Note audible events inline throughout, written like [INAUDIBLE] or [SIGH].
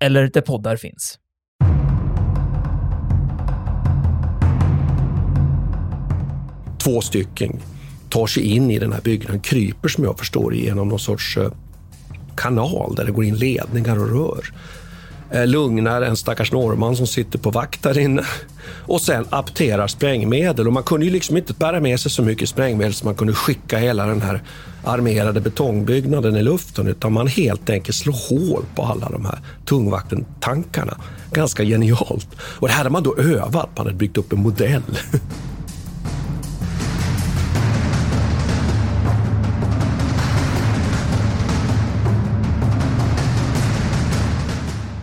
eller där poddar finns. Två stycken tar sig in i den här byggnaden, kryper som jag förstår genom någon sorts eh, kanal där det går in ledningar och rör. Eh, lugnar en stackars norrman som sitter på vakt där inne [LAUGHS] och sen apterar sprängmedel. Och man kunde ju liksom inte bära med sig så mycket sprängmedel så man kunde skicka hela den här armerade betongbyggnaden i luften utan man helt enkelt slår hål på alla de här tungvaktentankarna. Ganska genialt. Och det här hade man då övat, man hade byggt upp en modell. [LAUGHS]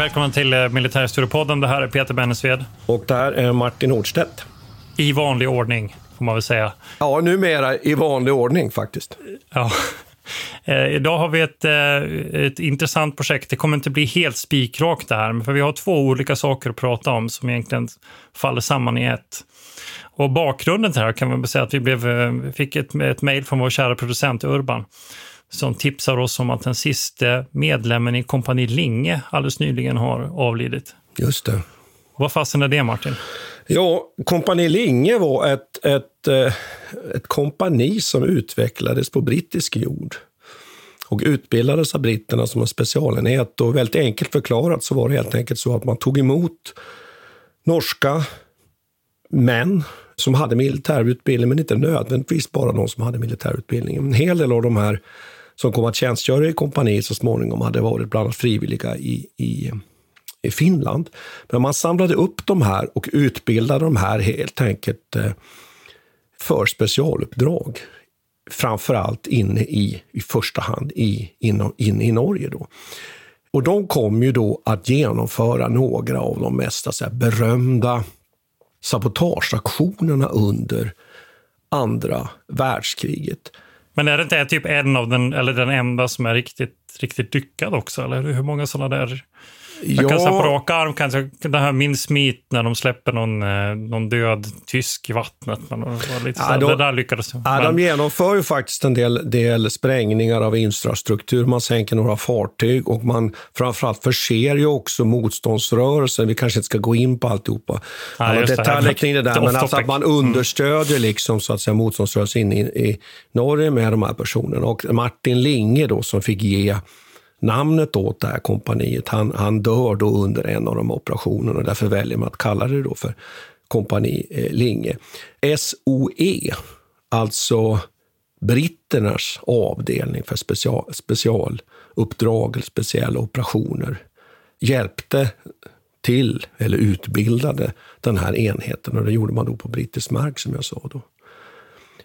Välkommen till eh, Militärhistoriepodden. Det här är Peter Bennesved. Och det här är Martin Nordstedt. I vanlig ordning, får man väl säga. Ja, numera i vanlig ordning faktiskt. Ja. [LAUGHS] Eh, idag har vi ett, eh, ett intressant projekt. Det kommer inte bli helt spikrakt det här, för vi har två olika saker att prata om som egentligen faller samman i ett. Och bakgrunden till det här kan man säga att vi blev, fick ett, ett mejl från vår kära producent Urban som tipsar oss om att den sista medlemmen i kompani Linge alldeles nyligen har avlidit. Just det. Vad fasen är det, Martin? Ja, kompani Linge var ett, ett, eh, ett kompani som utvecklades på brittisk jord och utbildades av britterna som en specialenhet. Och väldigt enkelt förklarat så var det helt enkelt så att man tog emot norska män som hade militärutbildning, men inte nödvändigtvis bara de som hade militärutbildning. En hel del av de här som kom att tjänstgöra i kompaniet så småningom hade varit bland annat frivilliga i, i, i Finland. Men man samlade upp de här och utbildade de här helt enkelt eh, för specialuppdrag. Framför allt inne i, i första hand i, in, in i Norge. Då. Och de kom ju då att genomföra några av de mest så här, berömda sabotageaktionerna under andra världskriget. Men är det inte typ en av den, eller den enda som är riktigt, riktigt lyckad också? Eller hur många sådana där jag kan säga på rak arm, kanske, det här Min Smith när de släpper någon, eh, någon död tysk i vattnet. Men lite ja, de, det där lyckades. Ja, men... De genomför ju faktiskt en del, del sprängningar av infrastruktur. Man sänker några fartyg och man framförallt förser ju också motståndsrörelsen. Vi kanske inte ska gå in på alltihopa. Ja, Alla detaljer kring det där, men alltså att man mm. understödjer liksom, så att säga, motståndsrörelsen i, i Norge med de här personerna. Och Martin Linge då som fick ge namnet åt det här kompaniet. Han, han dör då under en av de operationerna och därför väljer man att kalla det då för kompani eh, Linge. SOE, alltså britternas avdelning för special, specialuppdrag eller speciella operationer, hjälpte till, eller utbildade, den här enheten. Och det gjorde man då på brittisk mark, som jag sa. Då.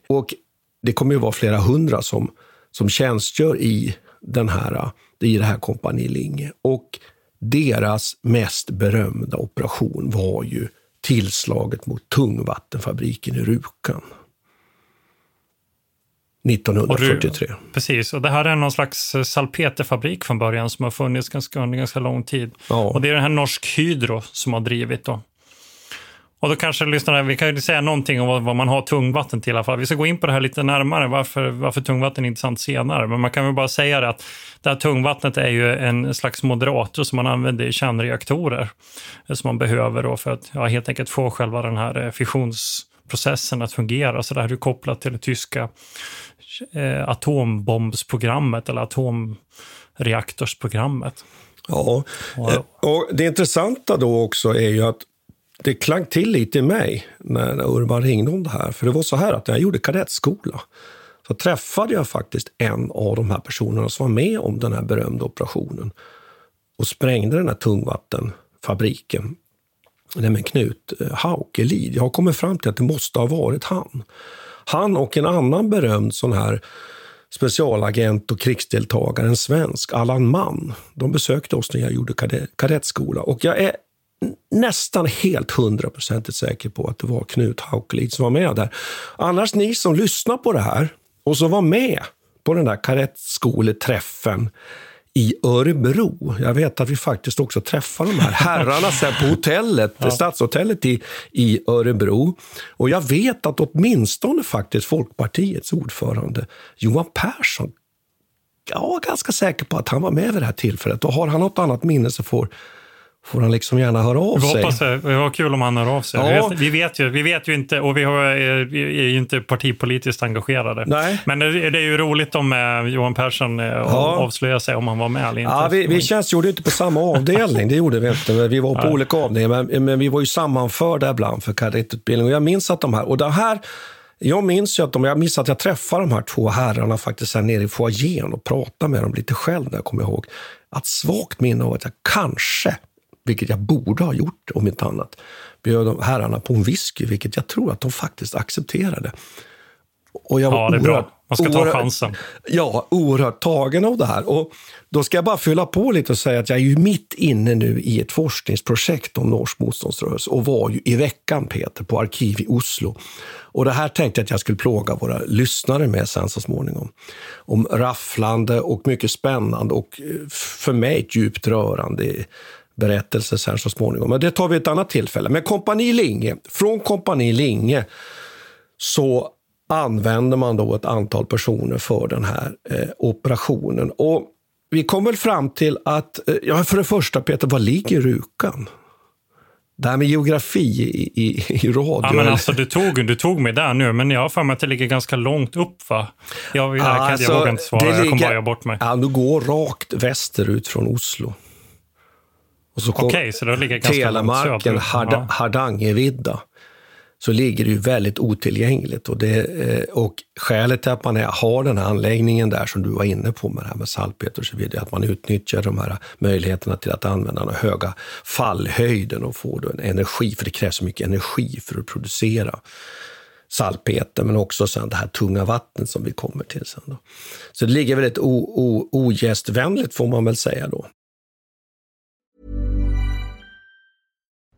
Och det kommer ju vara flera hundra som, som tjänstgör i den här i det här kompani Linge. Och deras mest berömda operation var ju tillslaget mot tungvattenfabriken i Rjukan. 1943. Och precis, och det här är någon slags salpeterfabrik från början som har funnits ganska, under ganska lång tid. Ja. Och det är den här Norsk Hydro som har drivit då. Och då kanske lyssnarna, vi kan ju säga någonting om vad, vad, man har tungvatten till i alla fall. Vi ska gå in på det här lite närmare, varför, varför tungvatten är intressant senare. Men man kan väl bara säga det att det här tungvattnet är ju en slags moderator som man använder i kärnreaktorer. Som man behöver då för att ja, helt enkelt få själva den här eh, fissionsprocessen att fungera. Så det här är kopplat till det tyska eh, atombombsprogrammet eller atom reaktorsprogrammet. Ja, och det intressanta då också är ju att det klang till lite i mig när Urban ringde om det här. För det var så här att när jag gjorde kadettskola så träffade jag faktiskt en av de här personerna som var med om den här berömda operationen och sprängde den här tungvattenfabriken. Nämligen Knut eh, Haukelid. Jag har kommit fram till att det måste ha varit han. Han och en annan berömd sån här specialagent och krigsdeltagare, en svensk, Allan Mann. De besökte oss när jag gjorde kadettskola. Och jag är nästan helt hundraprocentigt säker på att det var Knut Haukelid som var med där. Annars, ni som lyssnar på det här och som var med på den där kadettskoleträffen i Örebro. Jag vet att vi faktiskt också träffade de här [LAUGHS] herrarna sen på hotellet, ja. Stadshotellet i, i Örebro. Och jag vet att åtminstone faktiskt Folkpartiets ordförande Johan Persson jag är ganska säker på att han var med vid det här tillfället. Och har han något annat minne så får får han liksom gärna höra av sig. Hoppas det. Det var kul om han hör av sig. Ja. Vi, vet, vi, vet ju, vi vet ju inte, och vi, har, vi är ju inte partipolitiskt engagerade. Nej. Men det, är ju roligt om eh, Johan Persson eh, ja. avslöjar sig om han var med eller inte. Ja, vi, vi tjänstgjorde inte på samma avdelning, det gjorde vi inte. Vi var på olika avdelningar, men, men vi var ju sammanförda ibland för kadettutbildning. Och jag minns att de här, och det här jag minns, att de, jag minns att jag träffade de här två herrarna faktiskt här nere i foajén och pratade med dem lite själv, kommer jag ihåg. Att svagt minne av att jag kanske vilket jag borde ha gjort om inte annat, bjöd herrarna på en whisky, vilket jag tror att de faktiskt accepterade. Och jag var ja, det är bra. Man ska ta chansen. Ja, oerhört tagen av det här. Och då ska jag bara fylla på lite och säga att jag är ju mitt inne nu i ett forskningsprojekt om norsk motståndsrörelse och var ju i veckan, Peter, på arkiv i Oslo. Och det här tänkte jag att jag skulle plåga våra lyssnare med sen så småningom. Om rafflande och mycket spännande och eh, för mig djupt rörande berättelse sen så småningom. Men det tar vi ett annat tillfälle. Men Kompani Linge, från Kompani Linge så använder man då ett antal personer för den här eh, operationen. Och vi kom väl fram till att, eh, ja för det första Peter, var ligger Rukan? Det här med geografi i, i, i radio. Ja, men alltså, du, tog, du tog mig där nu, men jag har för mig att det ligger ganska långt upp. va? Jag, jag, alltså, jag vågar inte svara, ligger, jag kommer bara göra bort mig. Ja, du går rakt västerut från Oslo. Okay, så det ligger ganska Telemarken, Hard. Hardangervidda, så ligger det ju väldigt otillgängligt. Och, det, eh, och skälet till att man har den här anläggningen där som du var inne på med det här med salpeter och så vidare, att man utnyttjar de här möjligheterna till att använda den höga fallhöjden och få en energi, för det krävs så mycket energi för att producera salpeter, men också sen det här tunga vattnet som vi kommer till sen. Då. Så det ligger väldigt ogästvänligt får man väl säga då.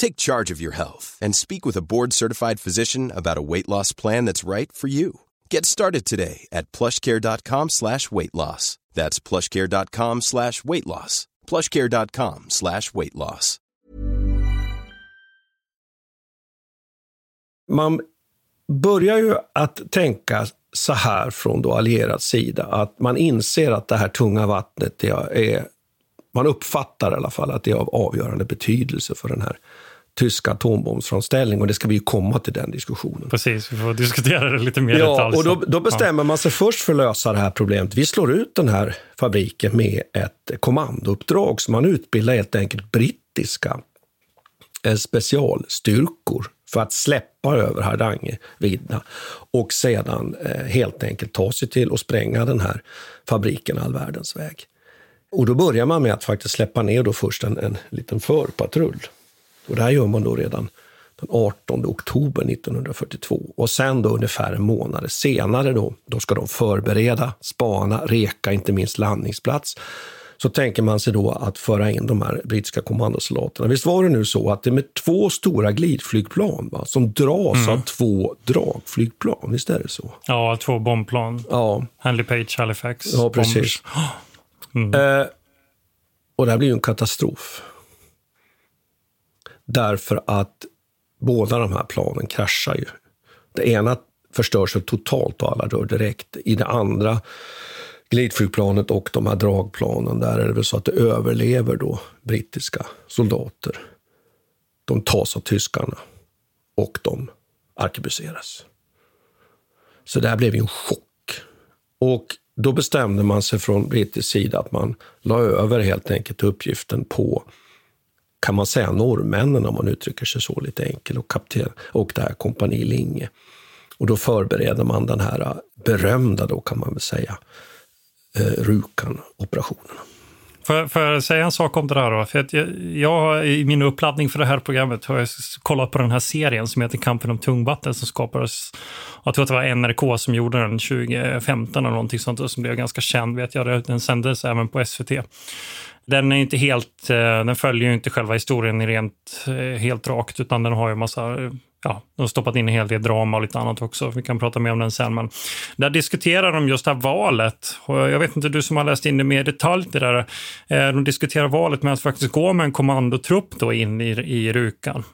Take charge of your health and speak with a board certified physician about a weight loss plan that's right for you. Get started today at plushcare.com slash weight loss. That's plushcare.com slash weight loss. Plushcare.com slash weight loss. Man börjar ju att tänka så här från då allierad sida, att man inser att det här tunga vattnet är, man uppfattar i alla fall att det är av avgörande betydelse för den här tyska atombombsframställning och det ska vi ju komma till den diskussionen. Precis, vi får diskutera det lite mer ja, detalj. Och då, då bestämmer ja. man sig först för att lösa det här problemet. Vi slår ut den här fabriken med ett kommandouppdrag, så man utbildar helt enkelt brittiska eh, specialstyrkor för att släppa över Hardangervidda och sedan eh, helt enkelt ta sig till och spränga den här fabriken all världens väg. Och då börjar man med att faktiskt släppa ner då först en, en liten förpatrull. Och det här gör man då redan den 18 oktober 1942. Och sen då ungefär en månad senare då, då ska de förbereda, spana, reka, inte minst landningsplats. Så tänker man sig då att föra in de här brittiska kommandosoldaterna. Visst var det nu så att det är med två stora glidflygplan va, som dras mm. av två dragflygplan? Visst är det så? Ja, två bombplan. Ja. Handley Page Halifax. Ja, precis. [GASPS] Mm. Eh, och det här blir ju en katastrof. Därför att båda de här planen kraschar ju. Det ena förstörs totalt och alla dör direkt. I det andra glidflygplanet och de här dragplanen, där är det väl så att det överlever då brittiska soldater. De tas av tyskarna och de arkebuseras. Så det här blev ju en chock. Och då bestämde man sig från brittisk sida att man la över helt enkelt uppgiften på kan man säga norrmännen om man uttrycker sig så lite enkelt och, kapten, och det här kompani Linge. Och då förbereder man den här äh, berömda, då kan man väl säga, äh, eh, Rukan-operationen. Får, får jag säga en sak om det där då? För att jag, jag, I min uppladdning för det här programmet har jag kollat på den här serien som heter Kampen om tungvatten som skapades, jag tror att det var NRK som gjorde den 2015 eller någonting sånt som blev ganska känd vet jag. Den sändes även på SVT. Den är inte helt, eh, den följer ju inte själva historien rent eh, helt rakt utan den har ju massa eh, ja, de har stoppat in en hel del drama och lite annat också. Vi kan prata mer om den sen. Men där diskuterar de just det här valet. Och jag vet inte, du som har läst in det mer i detalj, det där. Eh, de diskuterar valet med att faktiskt gå med en kommandotrupp då in i, i Rukan.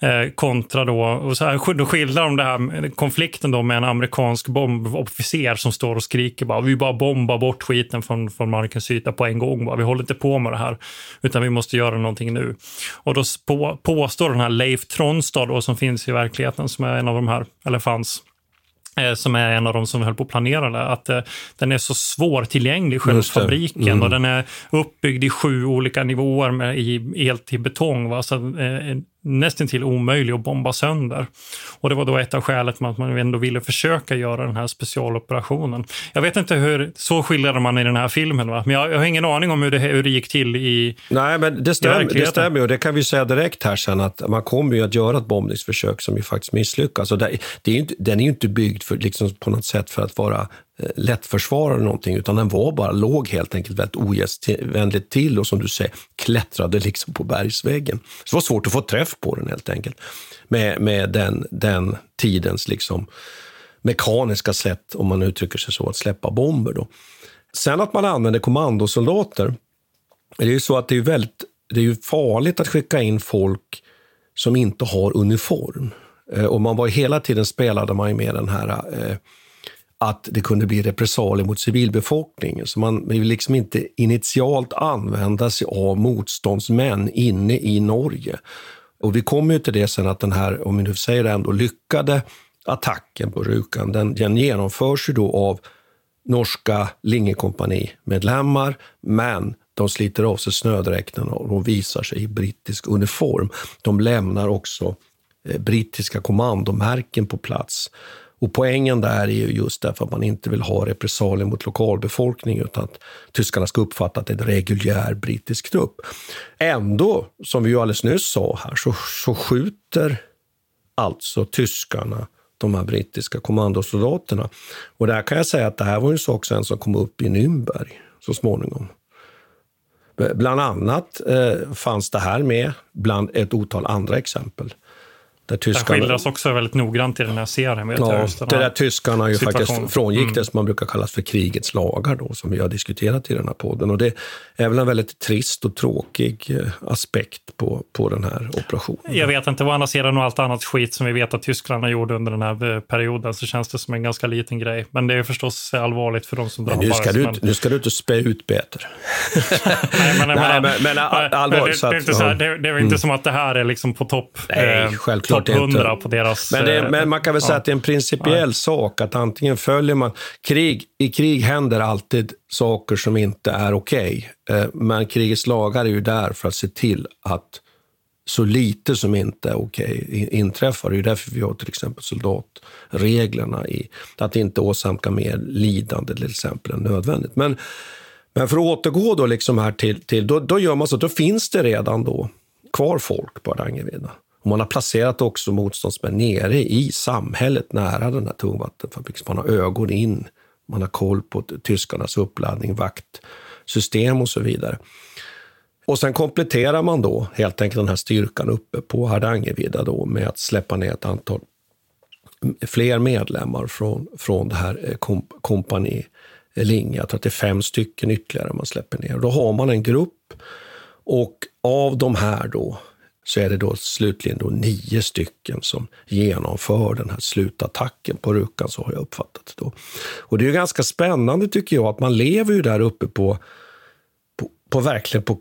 Eh, kontra då, och så här, då skildrar de det här konflikten då med en amerikansk bombofficer som står och skriker bara vi bara bombar bort skiten från, från markens yta på en gång. Bara. Vi håller inte på med det här, utan vi måste göra någonting nu. Och då på, påstår den här Leif Tronstad då, som finns i verkligheten, som är en av de här, eller fanns, Eh, som är en av de som höll på att planera det, att eh, den är så svårtillgänglig, själva fabriken. Mm. Och den är uppbyggd i sju olika nivåer med i el till betong. Va? Så, eh, nästan till omöjlig att bomba sönder. Och det var då ett av skälen till att man ändå ville försöka göra den här specialoperationen. Jag vet inte hur, så skildrade man i den här filmen, va? men jag, jag har ingen aning om hur det, hur det gick till i Nej, men det stämmer, det stämmer och det kan vi säga direkt här sen att man kommer ju att göra ett bombningsförsök som ju faktiskt misslyckas. Och det, det är inte, den är ju inte byggd för, liksom, på något sätt för att vara Eh, lättförsvarad eller någonting, utan den var bara, låg helt enkelt väldigt ogästvänligt till och som du säger, klättrade liksom på bergsväggen. Så det var svårt att få träff på den helt enkelt. Med, med den, den tidens liksom mekaniska sätt, om man uttrycker sig så, att släppa bomber. Då. Sen att man använder kommandosoldater, det är ju så att det är väldigt det är ju farligt att skicka in folk som inte har uniform. Eh, och man var hela tiden spelade man med den här eh, att det kunde bli repressalier mot civilbefolkningen. Så man vill liksom inte initialt använda sig av motståndsmän inne i Norge. Och vi kommer ju till det sen att den här, om vi nu säger det, ändå lyckade attacken på Rjukan, den, den genomförs ju då av norska linjekompani-medlemmar, men de sliter av sig snödräkterna och de visar sig i brittisk uniform. De lämnar också eh, brittiska kommandomärken på plats. Och poängen där är ju just därför att man inte vill ha repressalier mot lokalbefolkningen utan att tyskarna ska uppfatta att det är en reguljär brittisk trupp. Ändå, som vi ju alldeles nyss sa här, så, så skjuter alltså tyskarna de här brittiska kommandosoldaterna. Och där kan jag säga att det här var en sak sen som kom upp i Nürnberg så småningom. Bland annat eh, fanns det här med bland ett otal andra exempel där tyskarna... Det skildras också väldigt noggrant i den här serien. Vet ja, jag, det där tyskarna ju faktiskt frångick mm. det som man brukar kalla för krigets lagar då, som vi har diskuterat i den här podden. Och det är väl en väldigt trist och tråkig eh, aspekt på, på den här operationen. Jag vet inte, å andra sidan och allt annat skit som vi vet att tyskarna gjorde under den här eh, perioden så känns det som en ganska liten grej. Men det är förstås allvarligt för de som drabbas. Nu ska, du, men... nu ska du inte spä ut Peter. [LAUGHS] Nej, men, men, men allvarligt. Det, det, det, det, det är inte mm. som att det här är liksom på topp Nej, eh, top 100 på deras... Men, det, men, man kan väl ja. säga att det är en principiell ja. sak att antingen följer man... Krig, I krig händer alltid saker som inte är okej. Okay. Eh, men krigets lagar är ju där för att se till att så lite som inte är okej okay inträffar. Det är därför vi har till exempel soldatreglerna i att inte åsamka mer lidande till exempel än nödvändigt. Men, men för att återgå då liksom här till, till då, då gör man så att då finns det redan då kvar folk på Hardangervidda. Och man har placerat också motståndsmän nere i samhället nära den här tungvattenfabriken. Man har ögon in, man har koll på tyskarnas uppladdning, vaktsystem och så vidare. Och sen kompletterar man då helt enkelt den här styrkan uppe på Hardangervidda då med att släppa ner ett antal fler medlemmar från, från det här eh, komp kompani eh, Linge. Jag tror att det är fem stycken ytterligare man släpper ner. Då har man en grupp och av de här då så är det då slutligen då nio stycken som genomför den här slutattacken på Rukan, så har jag uppfattat det. Då. Och det är ganska spännande tycker jag, att man lever ju där uppe på, på, på verkligen på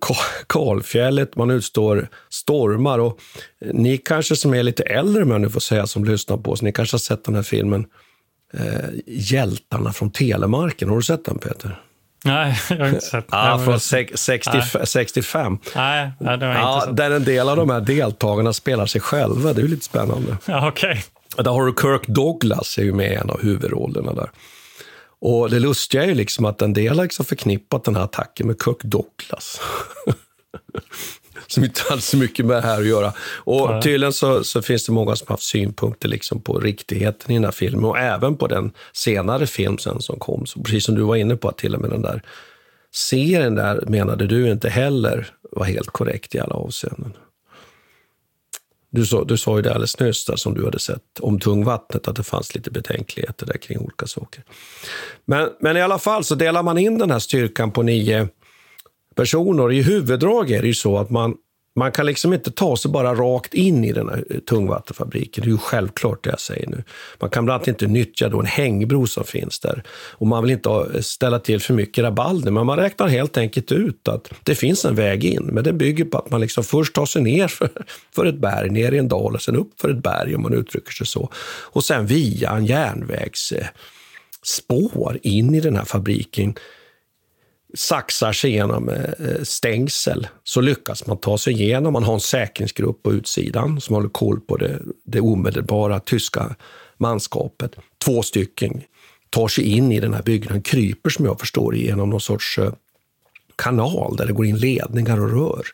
kalfjället, man utstår stormar. Och ni kanske som är lite äldre, men nu får säga, som lyssnar på oss, ni kanske har sett den här filmen eh, Hjältarna från Telemarken. Har du sett den, Peter? Nej, jag har inte sett. Ja, från 60, 65. Nej, det har jag ja, inte sett. Där en del av de här deltagarna spelar sig själva. Det är lite spännande. Ja, okay. Där har du Kirk Douglas är ju med i en av huvudrollerna där. Och det lustiga är ju liksom att en del har liksom förknippat den här attacken med Kirk Douglas. [LAUGHS] som inte hade så mycket med det här att göra. Och Nej. tydligen så, så, finns det många som haft synpunkter liksom på riktigheten i den här filmen och även på den senare film sen som kom. Så precis som du var inne på, att till och med den där serien där menade du inte heller var helt korrekt i alla avseenden. Du sa, du sa ju det alldeles nyss, där, som du hade sett om tungvattnet, att det fanns lite betänkligheter där kring olika saker. Men, men i alla fall så delar man in den här styrkan på nio personer. I huvuddrag är det ju så att man, man kan liksom inte ta sig bara rakt in i den här eh, tungvattenfabriken. Det är ju självklart det jag säger nu. Man kan bland annat inte nyttja då en hängbro som finns där. Och man vill inte eh, ställa till för mycket rabalder, men man räknar helt enkelt ut att det finns en väg in. Men det bygger på att man liksom först tar sig ner för, [LAUGHS] för ett berg, ner i en dal och sen upp för ett berg om man uttrycker sig så. Och sen via en järnvägsspår in i den här fabriken saxar sig igenom eh, eh, stängsel så lyckas man ta sig igenom. Man har en säkringsgrupp på utsidan som håller koll på det, det omedelbara tyska manskapet. Två stycken tar sig in i den här byggnaden, kryper som jag förstår genom någon sorts eh, kanal där det går in ledningar och rör.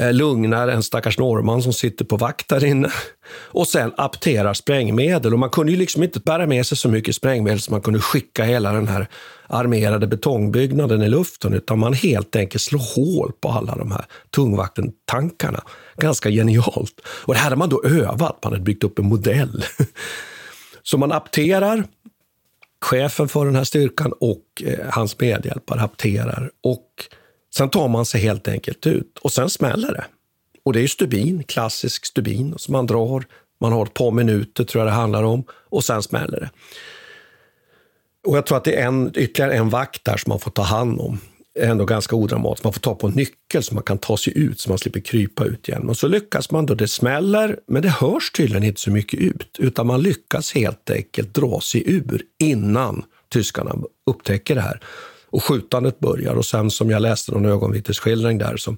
Eh, lugnar en stackars norrman som sitter på vakt där inne [LAUGHS] och sen apterar sprängmedel. Och man kunde ju liksom inte bära med sig så mycket sprängmedel så man kunde skicka hela den här armerade betongbyggnaden i luften, utan man helt enkelt slår hål på alla de här tungvattentankarna. Ganska genialt. Och det här hade man då övat, man hade byggt upp en modell. [LAUGHS] Så man apterar, chefen för den här styrkan och eh, hans medhjälpare apterar och Sen tar man sig helt enkelt ut och sen smäller det. Och det är stubin, klassisk stubin som man drar. Man har ett par minuter tror jag det handlar om och sen smäller det. Och jag tror att det är en, ytterligare en vakt där som man får ta hand om. Ändå ganska odramatiskt. Man får ta på en nyckel så man kan ta sig ut så man slipper krypa ut igen. Och så lyckas man då. Det smäller, men det hörs tydligen inte så mycket ut. Utan man lyckas helt enkelt dra sig ur innan tyskarna upptäcker det här och skjutandet börjar. Och sen som jag läste någon ögonvittnesskildring där, som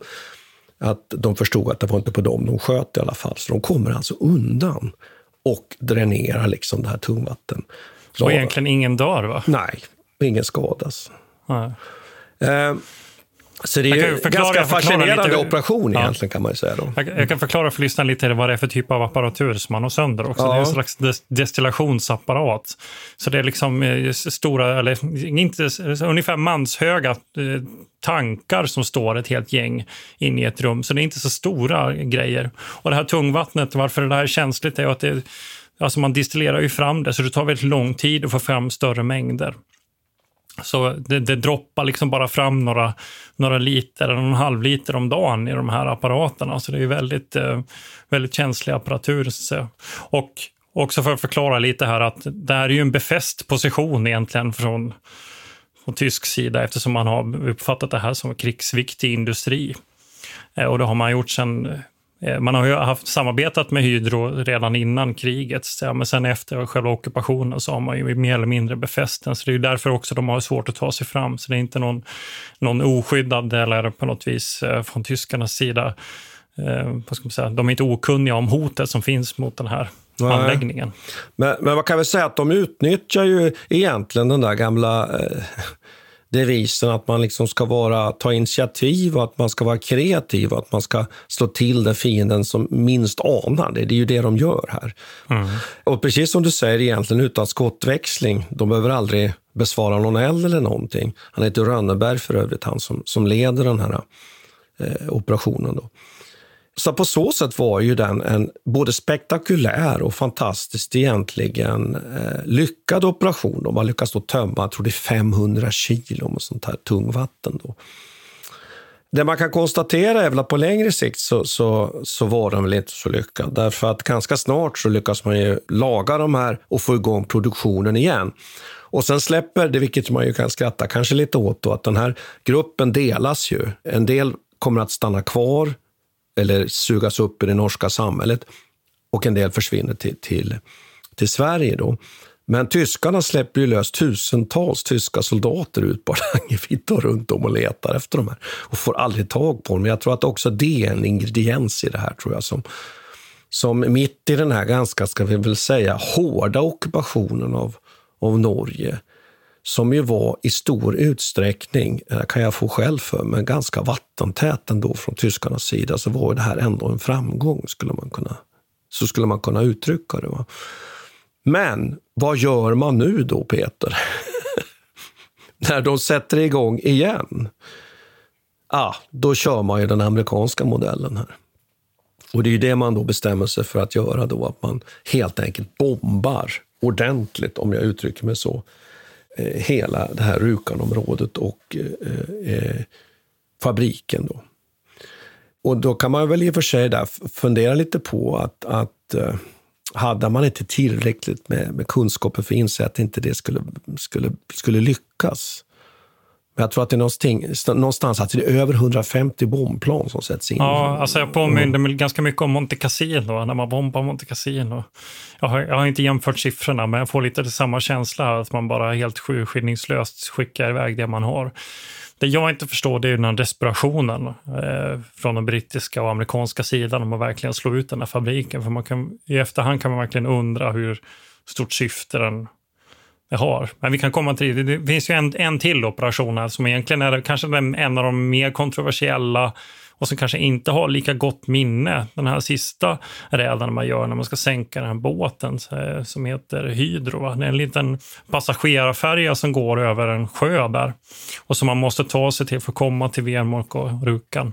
att de förstod att det var inte på dem de sköt i alla fall. Så de kommer alltså undan och dränerar liksom det här tungvatten. Så egentligen ingen dör va? Nej, ingen skadas. Nej. Eh, Så det är ju en ganska fascinerande lite, operation ja. egentligen kan man säga. Då. Jag, jag, kan förklara för lyssnarna lite vad det är för typ av apparatur som man har sönder också. Ja. Det är en slags des destillationsapparat. Så det är liksom eh, stora, eller inte, ungefär manshöga eh, tankar som står ett helt gäng inne i ett rum. Så det är inte så stora grejer. Och det här tungvattnet, varför det här är känsligt är att det, alltså man distillerar ju fram det så det tar väldigt lång tid att få fram större mängder. Så det, det, droppar liksom bara fram några, några liter, eller en halv liter om dagen i de här apparaterna. Så det är väldigt, eh, väldigt känslig apparatur. Och också för att förklara lite här att det här är ju en befäst position egentligen från, från tysk sida eftersom man har uppfattat det här som krigsviktig industri. Eh, och det har man gjort sedan man har ju haft samarbetat med Hydro redan innan kriget, men sen efter själva ockupationen så har man ju mer eller mindre befäst den. Så det är ju därför också de har svårt att ta sig fram. Så det är inte någon, någon oskyddad eller på något vis eh, från tyskarnas sida, eh, vad ska man säga, de är inte okunniga om hotet som finns mot den här Nej. anläggningen. Men, men man kan väl säga att de utnyttjar ju egentligen den där gamla eh, devisen att man liksom ska vara, ta initiativ och att man ska vara kreativ och att man ska slå till den fienden som minst anar det. Det är ju det de gör här. Mm. Och precis som du säger, egentligen utan skottväxling. De behöver aldrig besvara någon eld eller någonting. Han heter Rönneberg för övrigt, han som, som leder den här eh, operationen. Då. Så på så sätt var ju den en både spektakulär och fantastiskt egentligen eh, lyckad operation. De har lyckats då tömma, jag tror det är 500 kilo med sånt här tungvatten. Då. Det man kan konstatera är väl att på längre sikt så, så, så var den väl inte så lyckad. Därför att ganska snart så lyckas man ju laga de här och få igång produktionen igen. Och sen släpper det, vilket man ju kan skratta kanske lite åt, då, att den här gruppen delas ju. En del kommer att stanna kvar eller sugas upp i det norska samhället och en del försvinner till, till, till Sverige. Då. Men tyskarna släpper ju lös tusentals tyska soldater ut på [LAUGHS] Hardangervidda och runt om och letar efter de här och får aldrig tag på dem. Men jag tror att också det är en ingrediens i det här, tror jag, som, som mitt i den här ganska, ska vi väl säga, hårda ockupationen av, av Norge som ju var i stor utsträckning, eh, kan jag få själv för, men ganska vattentät ändå från tyskarnas sida, så var det här ändå en framgång, skulle man kunna, så skulle man kunna uttrycka det. Va? Men vad gör man nu då, Peter? [LAUGHS] När de sätter igång igen? Ah, då kör man ju den amerikanska modellen här. Och det är det man då bestämmer sig för att göra då, att man helt enkelt bombar ordentligt, om jag uttrycker mig så, Eh, hela det här Rukanområdet och eh, eh, fabriken. Då. Och då kan man väl i och för sig där fundera lite på att, att eh, hade man inte tillräckligt med, med kunskaper för att inse att inte det skulle, skulle, skulle lyckas. Men jag tror att det är någonstans, att det är över 150 bombplan som sätts in. Ja, alltså jag påminner mig ganska mycket om Monte Cassino, när man bombar Monte Cassino. Jag har, jag har inte jämfört siffrorna, men jag får lite samma känsla, att man bara helt skyddslöst skickar iväg det man har. Det jag inte förstår det är den här desperationen eh, från den brittiska och amerikanska sidan om att verkligen slå ut den här fabriken. För man kan, i efterhand kan man verkligen undra hur stort syfte den det har. Men vi kan komma till det. Det finns ju en, en till operation här som egentligen är kanske en av de mer kontroversiella och som kanske inte har lika gott minne. Den här sista räden man gör när man ska sänka den här båten som heter Hydro. Va? Det är en liten passagerarfärja som går över en sjö där och som man måste ta sig till för att komma till Vemork och Rukan.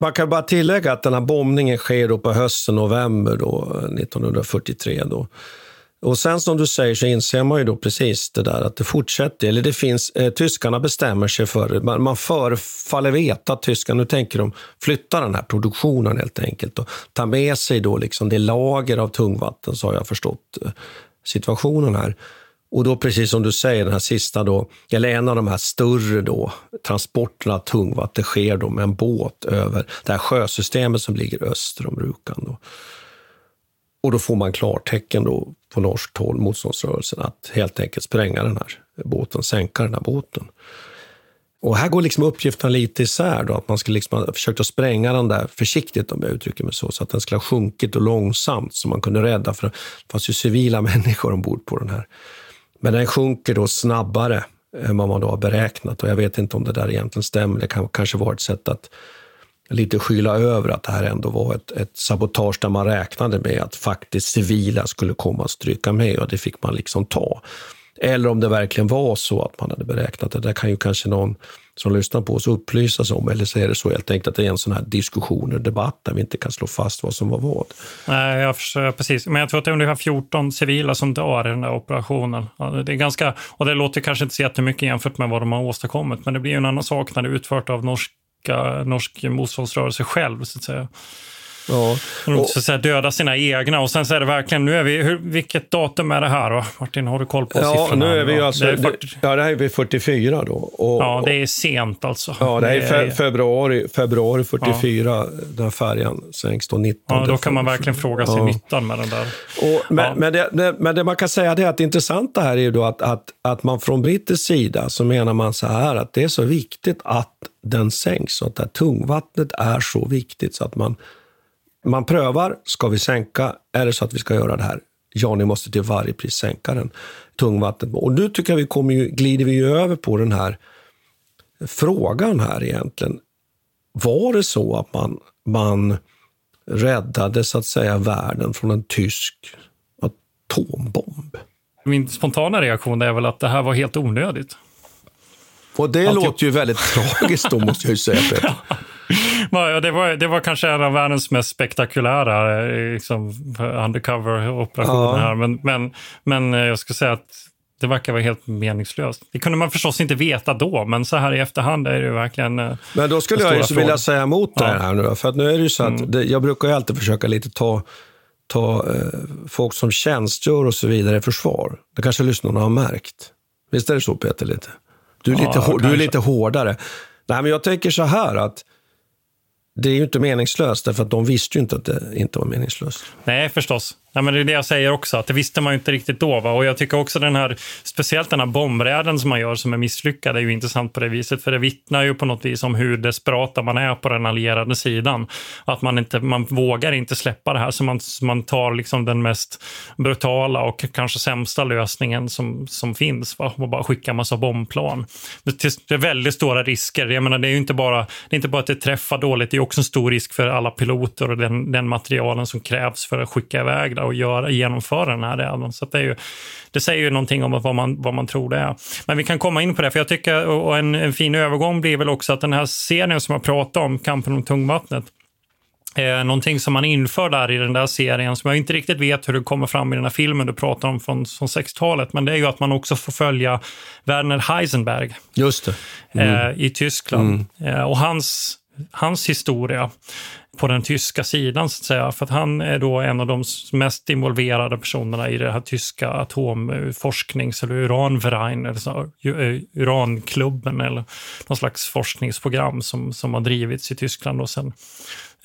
Man kan bara tillägga att den här bombningen sker då på hösten, november då, 1943. Då. Och sen som du säger så inser man ju då precis det där att det fortsätter. Eller det finns, eh, tyskarna bestämmer sig för Man, man förefaller veta att tyskarna, nu tänker de flytta den här produktionen helt enkelt och ta med sig då liksom det lager av tungvatten, så har jag förstått eh, situationen här. Och då precis som du säger, den här sista då, eller en av de här större då, transporterna av tungvatten sker då med en båt över det här sjösystemet som ligger öster om Rjukan. Då. Och då får man klartecken då på norskt håll, motståndsrörelsen, att helt enkelt spränga den här båten, sänka den här båten. Och här går liksom uppgifterna lite isär. Då, att man skulle liksom ha försökt att spränga den där försiktigt, om jag uttrycker mig så, så att den skulle ha sjunkit och långsamt så man kunde rädda, för det fanns ju civila [LAUGHS] människor ombord på den här. Men den sjunker då snabbare än vad man då har beräknat och jag vet inte om det där egentligen stämmer. Det kan kanske vara ett sätt att lite skyla över att det här ändå var ett, ett sabotage där man räknade med att faktiskt civila skulle komma att stryka med och det fick man liksom ta. Eller om det verkligen var så att man hade beräknat det. Där kan ju kanske någon som lyssnar på oss upplysas om. Eller så är det så helt enkelt att det är en sån här diskussion och debatt där vi inte kan slå fast vad som var vad. Nej, jag förstår, precis. Men jag tror att det är ungefär 14 civila som dör i den där operationen. Det är ganska, och det låter kanske inte så jättemycket jämfört med vad de har åstadkommit, men det blir ju en annan sak när det är utfört av norska, norsk motståndsrörelse själv, så att säga. Ja. Och, så döda sina egna. Och sen så är det verkligen, nu är vi, hur, vilket datum är det här då? Martin, har du koll på ja, siffrorna? Nu är vi alltså, det 40... ja, det här är vi 44 då. Och, ja, det är sent alltså. Ja, det är, det är... februari, februari 44, ja. den färjan sänks då 19. Ja, då kan man verkligen fråga sig ja. nyttan med den där. Och, men, ja. men, det, men det man kan säga är att det intressanta här är ju då att, att, att man från brittisk sida så menar man så här att det är så viktigt att den sänks och att det här tungvattnet är så viktigt så att man man prövar, ska vi sänka? Är det så att vi ska göra det här? Ja, ni måste till varje pris sänka den tungvattnet. Och nu tycker jag vi kommer ju, glider vi över på den här frågan här egentligen. Var det så att man, man räddade så att säga världen från en tysk atombomb? Min spontana reaktion är väl att det här var helt onödigt. Och det att låter ju väldigt tragiskt då, måste jag ju säga, Peter. [LAUGHS] [LAUGHS] det, var, det var kanske en av världens mest spektakulära liksom, undercover-operationer ja. här. Men, men, men jag skulle säga att det verkar vara helt meningslöst. Det kunde man förstås inte veta då, men så här i efterhand är det verkligen eh, Men då skulle jag ju vilja säga emot det här nu. För att nu är det ju så att mm. det, jag brukar ju alltid försöka lite ta, ta eh, folk som tjänstgör och så vidare i försvar. Det kanske lyssnarna har märkt. Visst är det så Peter? lite? Du är, ja, lite, du är lite hårdare. Nej, men jag tänker så här att det är ju inte meningslöst, därför att de visste ju inte att det inte var meningslöst. Nej, förstås. Ja, men det är det jag säger också, att det visste man ju inte riktigt då. Va? Och jag tycker också den här, speciellt den här bombräden som man gör som är misslyckad är ju intressant på det viset. För det vittnar ju på något vis om hur desperata man är på den allierade sidan. Att man, inte, man vågar inte släppa det här, så man, man tar liksom den mest brutala och kanske sämsta lösningen som, som finns. Va? Och bara skickar massa bombplan. Det är väldigt stora risker. Jag menar, det är ju inte bara, det är inte bara att det träffar dåligt, det är också en stor risk för alla piloter och den, den materialen som krävs för att skicka iväg och göra, genomföra den här räden. Så det, är ju, det säger ju någonting om vad man, vad man tror det är. Men vi kan komma in på det, för jag tycker, och en, en fin övergång blir väl också att den här serien som jag pratade om, Kampen om tungvattnet, Eh, någonting som man inför där i den där serien som jag inte riktigt vet hur det kommer fram i den här filmen du pratar om från, från 60-talet. Men det är ju att man också får följa Werner Heisenberg. Just. Mm. Eh, I Tyskland. Mm. Eh, och hans hans historia på den tyska sidan, så att säga. För att han är då en av de mest involverade personerna i det här tyska atomforsknings eller uranverein, eller så, eh, uranklubben eller någon slags forskningsprogram som, som har drivits i Tyskland och sen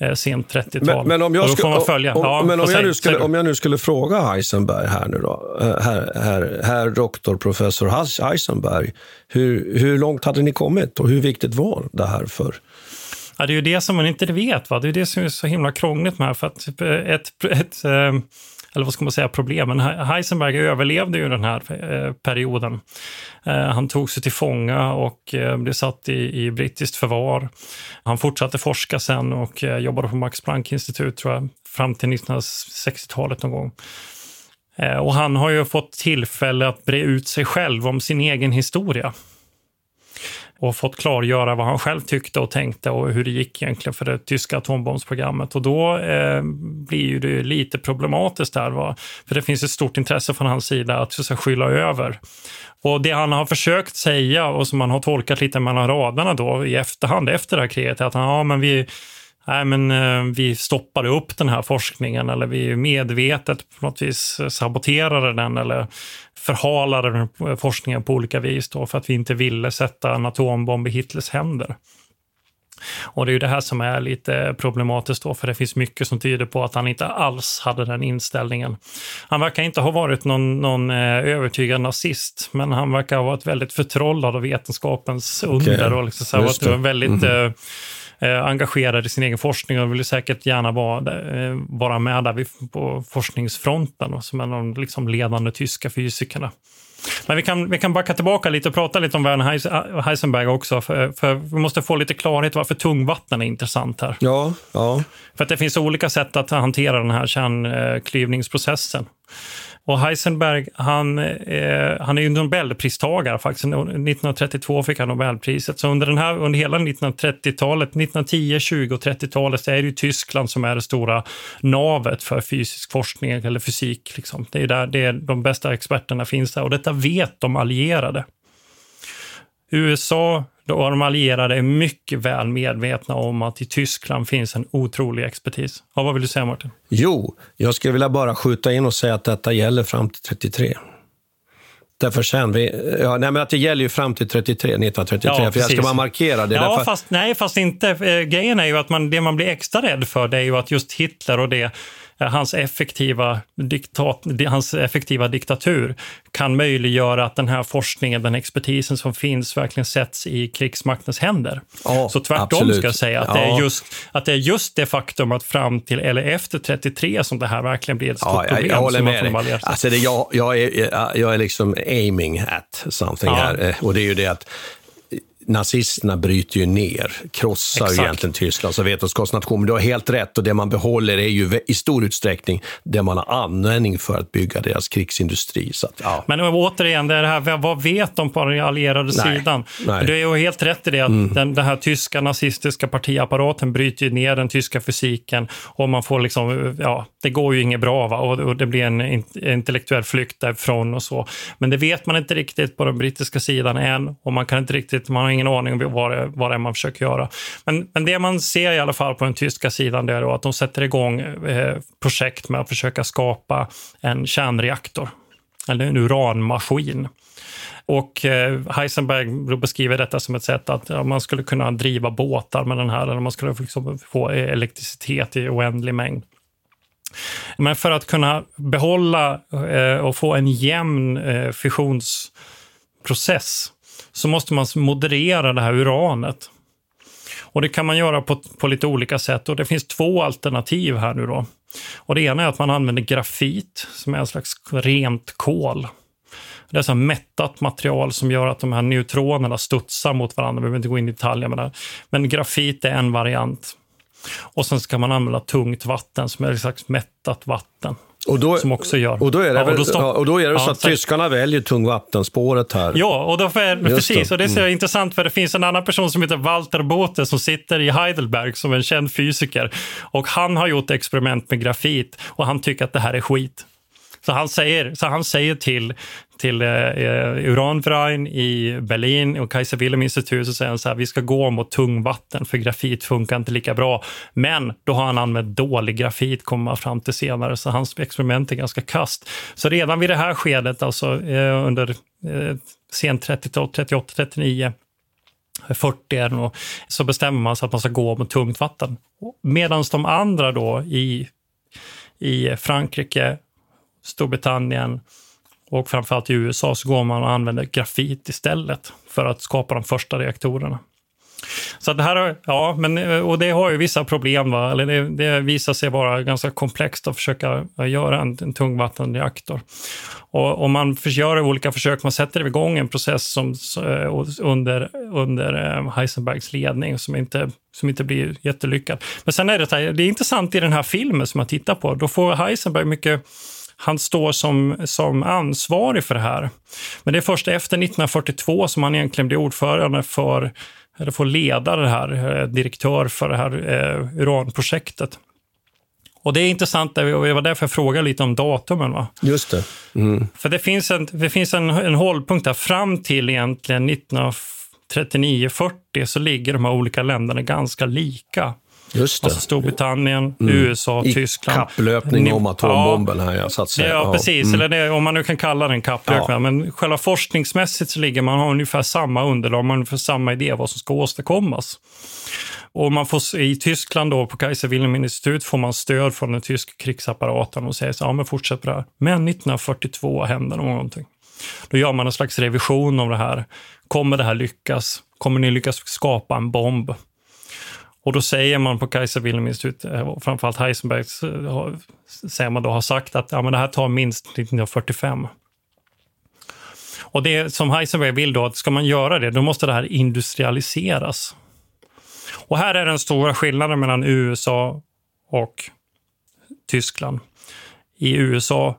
eh, sent 30-tal. Men, men, om jag, skulle, om, ja, men om, jag nu skulle, om jag nu skulle fråga Heisenberg här nu då, eh, herr, herr, herr doktor professor Heisenberg, hur, hur långt hade ni kommit och hur viktigt var det här för Ja, det är ju det som man inte vet. Va? Det är det som är så himla krångligt med. För att typ, ett, ett, ett eller vad ska man säga, problemen. Heisenberg överlevde ju den här eh, perioden. Eh, han tog sig till fånga och blev satt i, i brittiskt förvar. Han fortsatte forska sen och jobbade på Max Planck-institut tror jag, fram till 1960-talet någon gång. Och han har ju fått tillfälle att bre ut sig själv om sin egen historia och fått klargöra vad han själv tyckte och tänkte och hur det gick egentligen för det tyska atombombsprogrammet. Och då eh, blir det lite problematiskt där, va? för det finns ett stort intresse från hans sida att så skylla över. Och det han har försökt säga och som man har tolkat lite mellan raderna då i efterhand efter det här kriget är att han, ja men vi nej, men, eh, vi stoppade upp den här forskningen eller vi medvetet på något vis saboterade den eller förhalade forskningen på olika vis då, för att vi inte ville sätta en atombomb i Hitlers händer. Och det är ju det här som är lite problematiskt då, för det finns mycket som tyder på att han inte alls hade den inställningen. Han verkar inte ha varit någon, någon eh, övertygad nazist, men han verkar ha varit väldigt förtrollad av vetenskapens okay. under och liksom så här, varit väldigt mm. Eh, eh, engagerad i sin egen forskning och vill säkert gärna vara, eh, vara med där på forskningsfronten som en av de liksom ledande tyska fysikerna. Men vi kan, vi kan backa tillbaka lite och prata lite om Werner Heisenberg också. För, för, vi måste få lite klarhet varför tungvatten är intressant här. Ja, ja. För att det finns olika sätt att hantera den här kärnklyvningsprocessen. Och Heisenberg, han, eh, han är ju Nobelpristagare faktiskt. 1932 fick han Nobelpriset. Så under, den här, under hela 1930-talet, 1910, 20 och 30-talet, så är det ju Tyskland som är det stora navet för fysisk forskning eller fysik. Liksom. Det är där det är, de bästa experterna finns där och detta vet de allierade. USA och de allierade är mycket väl medvetna om att i Tyskland finns en otrolig expertis. Ja, vad vill du säga Martin? Jo, jag skulle vilja bara skjuta in och säga att detta gäller fram till 33. Därför sen, vi, ja, nej, men att det gäller ju fram till 33, 1933, ja, för jag ska bara markera det. Ja, därför... fast, nej, fast inte. Eh, grejen är ju att man, det man blir extra rädd för det är ju att just Hitler och det hans effektiva, diktat, hans effektiva diktatur kan möjliggöra att den här forskningen, den expertisen som finns verkligen sätts i krigsmaktens händer. Ja, Så tvärtom absolut. ska jag säga att, ja. det är just, att det är just det faktum att fram till eller efter 33 som det här verkligen blir ett stort ja, jag, problem. Jag håller med dig. Alltså det, jag, jag, är, jag är liksom aiming at something här eh, och det är ju det att nazisterna bryter ju ner, krossar Exakt. ju egentligen Tyskland som vetenskapsnation. Men du har helt rätt och det man behåller är ju i stor utsträckning det man har användning för att bygga deras krigsindustri. Så att, ja. Men återigen, det här, vad vet de på den allierade Nej. sidan? Nej. Du är ju helt rätt i det att mm. den, den här tyska nazistiska partiapparaten bryter ner den tyska fysiken och man får liksom, ja, det går ju inget bra va? Och, och det blir en, en intellektuell flykt därifrån och så. Men det vet man inte riktigt på den brittiska sidan än och man kan inte riktigt, man har ingen aning om vad det, vad det är man försöker göra. Men, men det man ser i alla fall på den tyska sidan det är att de sätter igång eh, projekt med att försöka skapa en kärnreaktor, eller en uranmaskin. Och eh, Heisenberg beskriver detta som ett sätt att ja, man skulle kunna driva båtar med den här, eller man skulle liksom få elektricitet i oändlig mängd. Men för att kunna behålla eh, och få en jämn eh, fissionsprocess så måste man moderera det här uranet. Och det kan man göra på, på lite olika sätt och det finns två alternativ här nu då. Och det ena är att man använder grafit som är en slags rent kol. Det är så mättat material som gör att de här neutronerna studsar mot varandra. Vi behöver inte gå in i detaljer med det. Men grafit är en variant. Och sen ska man använda tungt vatten som är ett slags mättat vatten. Och då, som också gör. Och då är det, ja, väl, ja, och då är det ja, så att så, tyskarna väljer tungvattenspåret här. Ja, och då för, precis. Och det är så mm. intressant för det finns en annan person som heter Walter Bothe som sitter i Heidelberg som en känd fysiker. Och han har gjort experiment med grafit och han tycker att det här är skit. Så han säger, så han säger till, till eh, eh, uranverein i Berlin och Kaiser Wilhelm institut så säger han så här, vi ska gå mot tungvatten för grafit funkar inte lika bra. Men då har han använt dålig grafit, kommer man fram till senare, så hans experiment är ganska kast. Så redan vid det här skedet, alltså eh, under eh, sent 30-tal, 38, 39, 40 är nog, så bestämmer man sig att man ska gå mot tungt vatten. Medan de andra då i, i Frankrike, Storbritannien och framförallt i USA så går man och använder grafit istället för att skapa de första reaktorerna. Så det här, ja, men, eh, och det har ju vissa problem. Va? Eller det, det visar sig vara ganska komplext att försöka eh, göra en, en tungvattenreaktor. Och och man gör olika försök, man sätter igång en process som, eh, under, under Heisenbergs ledning som inte, som inte blir jättelyckad. Men sen är det, det är intressant i den här filmen som jag tittar på, då får Heisenberg mycket han står som, som ansvarig för det här. Men det är först efter 1942 som han egentligen blir ordförande för eller få leda det här, eh, direktör för det här eh, uranprojektet. Och det är intressant, det var därför jag frågade lite om datumen. Va? Just det. Mm. För det finns, en, det finns en, en hållpunkt där fram till egentligen 1939-40 så ligger de här olika länderna ganska lika. Just det. Alltså Storbritannien, mm. USA, I Tyskland. kapplöpning om atombomben här, ja, så att säga. Ja, precis. Mm. Eller det, om man nu kan kalla den kapplöpning. Ja. Men själva forskningsmässigt så ligger man har ungefär samma underlag, man har ungefär samma idé vad som ska åstadkommas. Och man får, I Tyskland då, på Kaiser Wilhelm institut får man stöd från den tyska krigsapparaten och säger så ja men fortsätt på det här. Men 1942 händer någonting. Då gör man en slags revision av det här. Kommer det här lyckas? Kommer ni lyckas skapa en bomb? Och då säger man på Kaiser Wilhelm institut, eh, framförallt Heisenberg, säger man då har sagt att ja, men det här tar minst 1945. Och det som Heisenberg vill då, att ska man göra det, då måste det här industrialiseras. Och här är den stora skillnaden mellan USA och Tyskland. I USA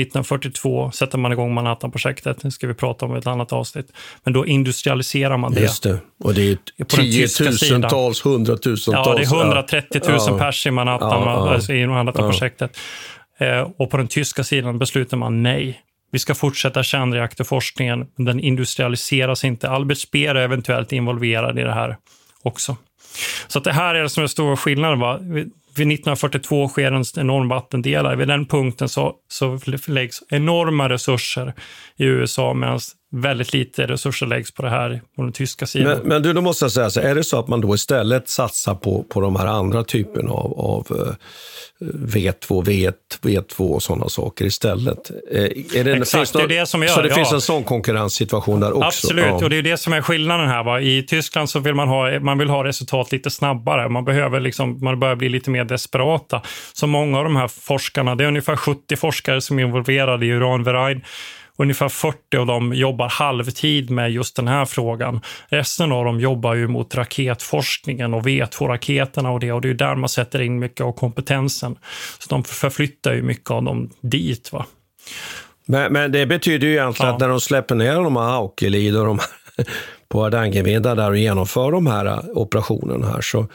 1942 sätter man igång Manhattan-projektet. Det ska vi prata om i ett annat avsnitt. Men då industrialiserar man det. Just det. Och det är tiotusentals, hundratusentals. Ja, det är 130 000 ja. pers i Manhattan, ja, ja. i Manhattan-projektet. Eh, och på den tyska sidan beslutar man nej. Vi ska fortsätta kärnreaktorforskningen, men den industrialiseras inte. Albert Speer är eventuellt involverad i det här också. Så det här är som är stora skillnaden. Va? Vid 1942 sker en enorm vattendelare. Vid den punkten så, så läggs enorma resurser i USA medan väldigt lite resurser läggs på det här på den tyska sidan. Men, men du, då måste jag säga, så är det så att man då istället satsar på, på de här andra typerna av, av uh, V2, V1, V2 och sådana saker istället? Eh, är det, Exakt, det är det som gör. Så det ja. finns en sån konkurrenssituation där också? Absolut, ja. och det är det som är skillnaden här. Va? I Tyskland så vill man ha, man vill ha resultat lite snabbare. Man, behöver liksom, man börjar bli lite mer desperata. Så många av de här forskarna, det är ungefär 70 forskare som är involverade i uranverein. Ungefär 40 av dem jobbar halvtid med just den här frågan. Resten av dem jobbar ju mot raketforskningen och V2-raketerna och det. Och det är där man sätter in mycket av kompetensen. Så de förflyttar ju mycket av dem dit. Va? Men, men det betyder ju egentligen ja. att när de släpper ner de här Aukelid och de [LAUGHS] på Hardangervidda där och genomför de här operationerna här så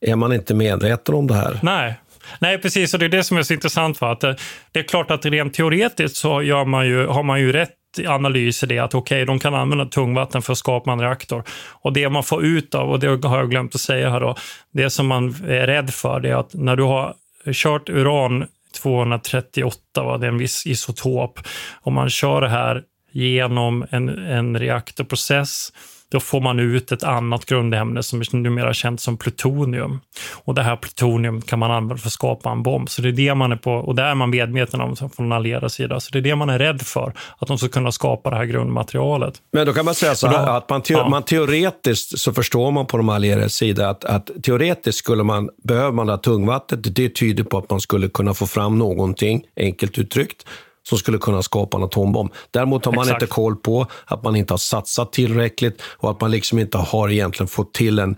är man inte medveten om det här. Nej, Nej, precis. Och det är det som är så intressant. För att det, det är klart att rent teoretiskt så gör man ju, har man ju rätt analys i det att okej, okay, de kan använda tungvatten för att skapa en reaktor. Och det man får ut av, och det har jag glömt att säga här då, det som man är rädd för det är att när du har kört uran 238, va, det är en viss isotop, om man kör det här genom en, en reaktorprocess då får man ut ett annat grundämne som är numera känt som plutonium. Och det här plutonium kan man använda för att skapa en bomb. Så det är det man är på, och det är man medveten om från den allierade sida. Så det är det man är rädd för, att de ska kunna skapa det här grundmaterialet. Men då kan man säga så här, då, att man, te ja. man, teoretiskt så förstår man på de allierade sida att, att teoretiskt skulle man, behöver man det här tungvattnet, det tyder på att man skulle kunna få fram någonting, enkelt uttryckt, som skulle kunna skapa en atombomb. Däremot har man Exakt. inte koll på att man inte har satsat tillräckligt och att man liksom inte har egentligen fått till en,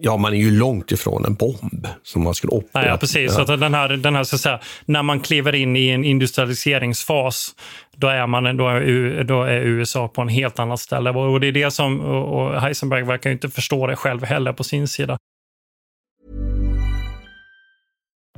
ja man är ju långt ifrån en bomb som man skulle operera. Ja, precis. Ja. Så den här, den här, så säga, när man kliver in i en industrialiseringsfas, då är, man, då är, då är USA på en helt annat ställe. Och det är det som, och Heisenberg verkar inte förstå det själv heller på sin sida.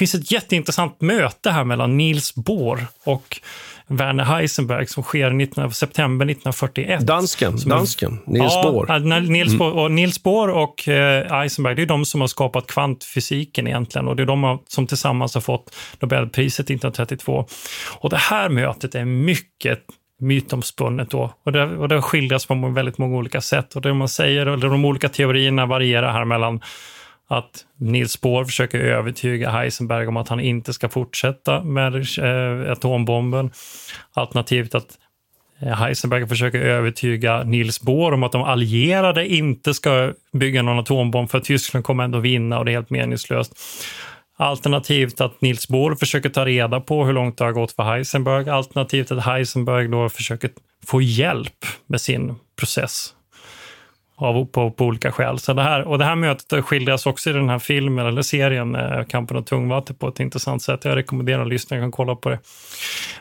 Finns ett jätteintressant möte här mellan Niels Bohr och Werner Heisenberg som sker 19, september 1941. Dansken, dansken Niels ja, Bohr. Niels, Bohr och, Niels Bohr och eh, Heisenberg, det är de som har skapat kvantfysiken egentligen och det är de som tillsammans har fått Nobelpriset 1932. Och det här mötet är mycket mytomspunnet då. Och det, och det skildras på väldigt många olika sätt. Och det man säger, eller de olika teorierna varierar här mellan att Niels Bohr försöker övertyga Heisenberg om att han inte ska fortsätta med eh, atombomben. Alternativt att eh, Heisenberg försöker övertyga Niels Bohr om att de allierade inte ska bygga någon atombomb för Tyskland kommer ändå vinna och det är helt meningslöst. Alternativt att Niels Bohr försöker ta reda på hur långt det har gått för Heisenberg. Alternativt att Heisenberg då försöker få hjälp med sin process av, på, på olika skäl. Så det här, och det här mötet skildras också i den här filmen eller serien eh, Kampen om tungvatten på ett intressant sätt. Jag rekommenderar lyssnarna att kolla på det.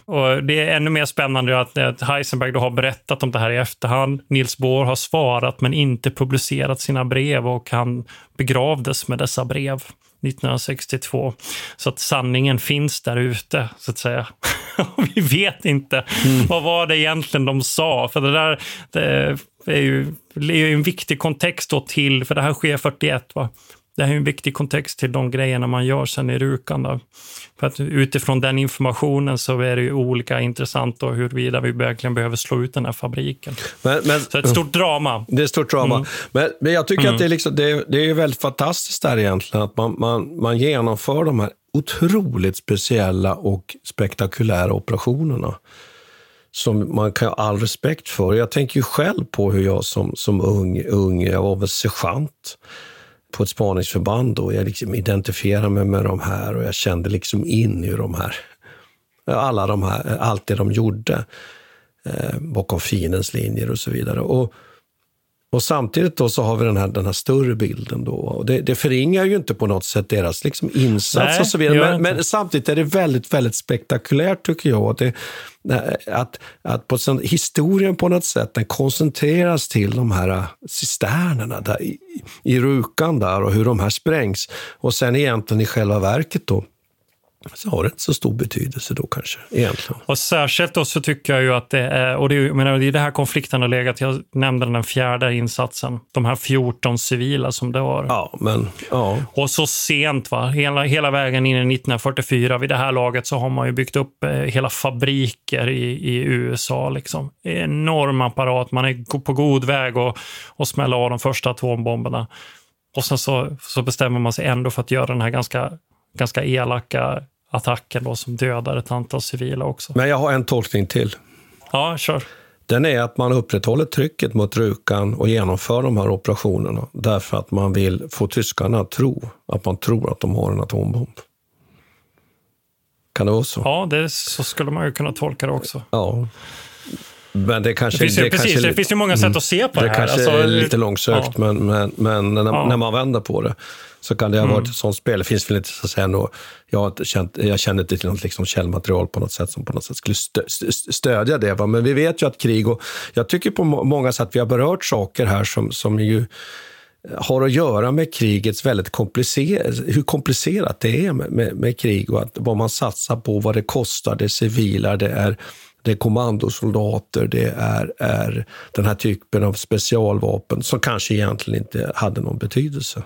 Och det är ännu mer spännande att, att Heisenberg då har berättat om det här i efterhand. Niels Bohr har svarat men inte publicerat sina brev och han begravdes med dessa brev. 1962. Så att sanningen finns där ute, så att säga. [LAUGHS] vi vet inte mm. vad var det egentligen de sa. För det där det är ju, det är en viktig kontext då till, för det här sker 41. Va? Det här är en viktig kontext till de grejerna man gör sen i Rukan. Då. För att utifrån den informationen så är det ju olika intressant då huruvida vi verkligen behöver slå ut den här fabriken. Men, men, så ett stort drama. Det är ett stort drama. Mm. Men, men jag tycker mm. att det är, liksom, det, är, det är väldigt fantastiskt där egentligen, att man, man, man genomför de här otroligt speciella och spektakulära operationerna som man kan ha all respekt för. Jag tänker ju själv på hur jag som, som ung, ung, jag var väl sergeant på ett spaningsförband och jag liksom identifierade mig med de här och jag kände liksom in i de här, alla de här, allt det de gjorde eh, bakom fiendens linjer och så vidare. Och, och samtidigt då så har vi den här, den här större bilden. Då. Och det, det förringar ju inte på något sätt deras liksom insats Nej, och så vidare. Men, men, samtidigt är det väldigt, väldigt spektakulärt tycker jag. Det, att, att på historien på något sätt den koncentreras till de här cisternerna där, i, i Rukan där och hur de här sprängs. Och sen egentligen i själva verket då så har det inte så stor betydelse då kanske, egentligen. Och särskilt då så tycker jag ju att det är, och det är, menar, det är det här konflikten har legat, jag nämnde den fjärde insatsen, de här 14 civila som det var. Ja, men, ja. Och så sent, va? Hela, hela vägen in i 1944, vid det här laget så har man ju byggt upp eh, hela fabriker i, i USA. Liksom. Enorm apparat, man är på god väg att, att smälla av de första atombomberna. Och sen så, så bestämmer man sig ändå för att göra den här ganska ganska elaka attacken då, som dödar ett antal civila också. Men jag har en tolkning till. Ja, kör. Den är att man upprätthåller trycket mot Rukan och genomför de här operationerna därför att man vill få tyskarna att tro att man tror att de har en atombomb. Kan det vara så? Ja, det, så skulle man ju kunna tolka det också. Ja. Men det kanske... Det finns, ju, det precis, kanske, det finns ju många sätt att se på det, det här. Det kanske alltså, är lite långsökt, ja. men, men, men när, ja. när, man vänder på det så kan det ha varit mm. ett sånt spel. Det finns väl inte så att säga något, jag, har inte känt, jag känner inte till något liksom källmaterial på något sätt som på något sätt skulle stö, stödja det. Va? Men vi vet ju att krig och jag tycker på många sätt vi har berört saker här som, som ju har att göra med krigets väldigt komplicerat, hur komplicerat det är med, med, med, krig och att vad man satsar på, vad det kostar, det civila, det är, det är kommandosoldater, det är, är den här typen av specialvapen som kanske egentligen inte hade någon betydelse.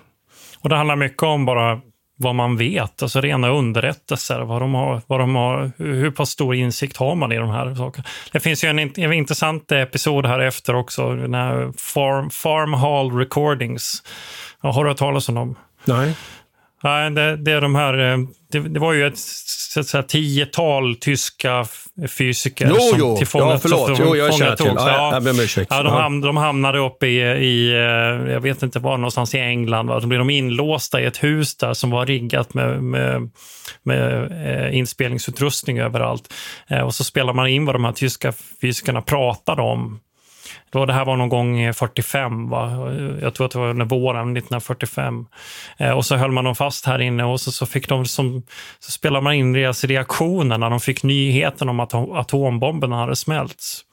Och det handlar mycket om bara vad man vet, alltså rena underrättelser, vad de har, vad de har, hur pass stor insikt har man i de här sakerna. Det finns ju en, en intressant episod här efter också, den här Farm, Farm Hall Recordings. Har du hört talas om dem? Nej. Nej, det, det är de här, eh, det, det var ju ett så tiotal tyska fysiker. Jo, som jo. Till fångat, ja, förlåt. Jo, jag känner till. Ja, ja, ja, de, ham, de hamnade uppe i, i, eh, jag vet inte var, någonstans i England. Va? Då blev de inlåsta i ett hus där som var riggat med, med, med eh, inspelningsutrustning överallt. Och så spelar man in vad de här tyska fysikerna pratade om då det här var någon gång 45, va? jag tror att det var under våren 1945. Eh, och så höll man dem fast här inne och så, så fick de som, så spelade man in deras reaktioner när de fick nyheten om att atombomberna hade smälts.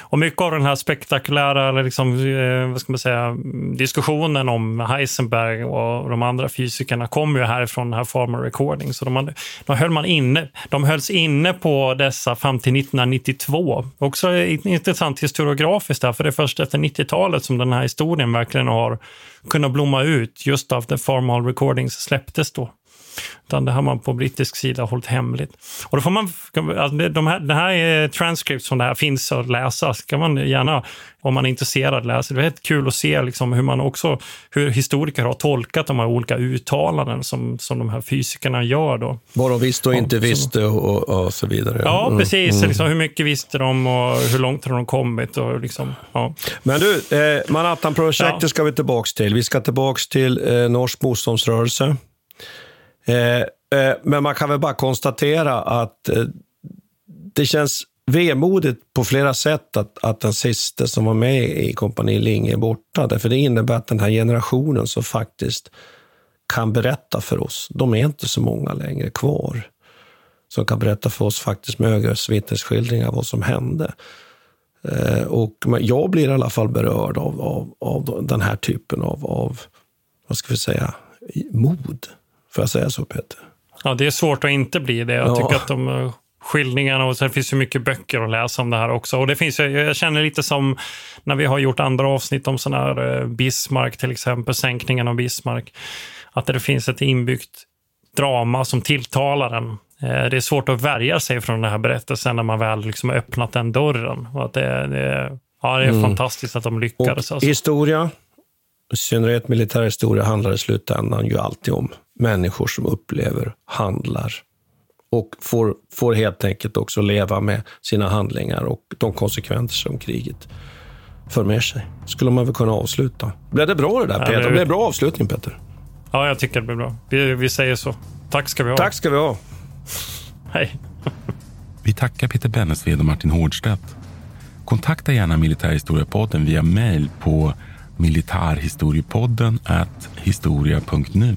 Och mycket av den här spektakulära liksom, eh, vad ska man säga, diskussionen om Heisenberg och de andra fysikerna kommer ju härifrån den här Farmer Recording. Så de, de, höll man inne, de hölls inne på dessa fram till 1992. Också intressant historiografiskt där, för det är först efter 90-talet som den här historien verkligen har kunnat blomma ut just av The Farm Recordings släpptes då. Utan det har man på brittisk sida hållit hemligt. Och då får man, alltså de här, det här är transcript som det här finns att läsa. kan man gärna, om man är intresserad, läsa. Det är kul att se liksom hur man också, hur historiker har tolkat de här olika uttalanden som, som de här fysikerna gör. Då. Vad de visste och inte ja, visste och, och, så vidare. Ja, mm. precis. Mm. Liksom, hur mycket visste de och hur långt har de kommit? Och liksom, ja. Men du, eh, Manhattan-projektet ja. ska vi tillbaka till. Vi ska tillbaka till eh, norsk motståndsrörelse. Eh, eh, men man kan väl bara konstatera att eh, det känns vemodigt på flera sätt att, att den sista som var med i Kompani Linge är borta. Därför det innebär att den här generationen som faktiskt kan berätta för oss, de är inte så många längre kvar, som kan berätta för oss faktiskt med ögats vittnesskildringar vad som hände. Eh, och jag blir i alla fall berörd av, av, av den här typen av, av, vad ska vi säga, mod. Får jag säga så Peter? Ja, det är svårt att inte bli det. Jag ja. tycker att de eh, skildringarna och sen finns det mycket böcker att läsa om det här också. Och det finns, jag känner lite som när vi har gjort andra avsnitt om sådana här eh, Bismarck till exempel, sänkningen av Bismarck. Att det finns ett inbyggt drama som tilltalar en. Eh, det är svårt att värja sig från den här berättelsen när man väl liksom öppnat den dörren. Och att det, det, ja, det är mm. fantastiskt att de lyckades. Alltså. Historia, i synnerhet militärhistoria, handlar i slutändan ju alltid om människor som upplever, handlar och får, får helt enkelt också leva med sina handlingar och de konsekvenser som kriget för med sig. Skulle man väl kunna avsluta. Blev det bra det där Peter? Ja, det... blev bra avslutning Peter? Ja, jag tycker det blev bra. Vi, vi säger så. Tack ska vi ha. Tack ska vi ha. Hej. vi tackar Peter Bennesved och Martin Hårdstedt. Kontakta gärna Militärhistoriepodden via mail på militarhistoriepodden historia.nu.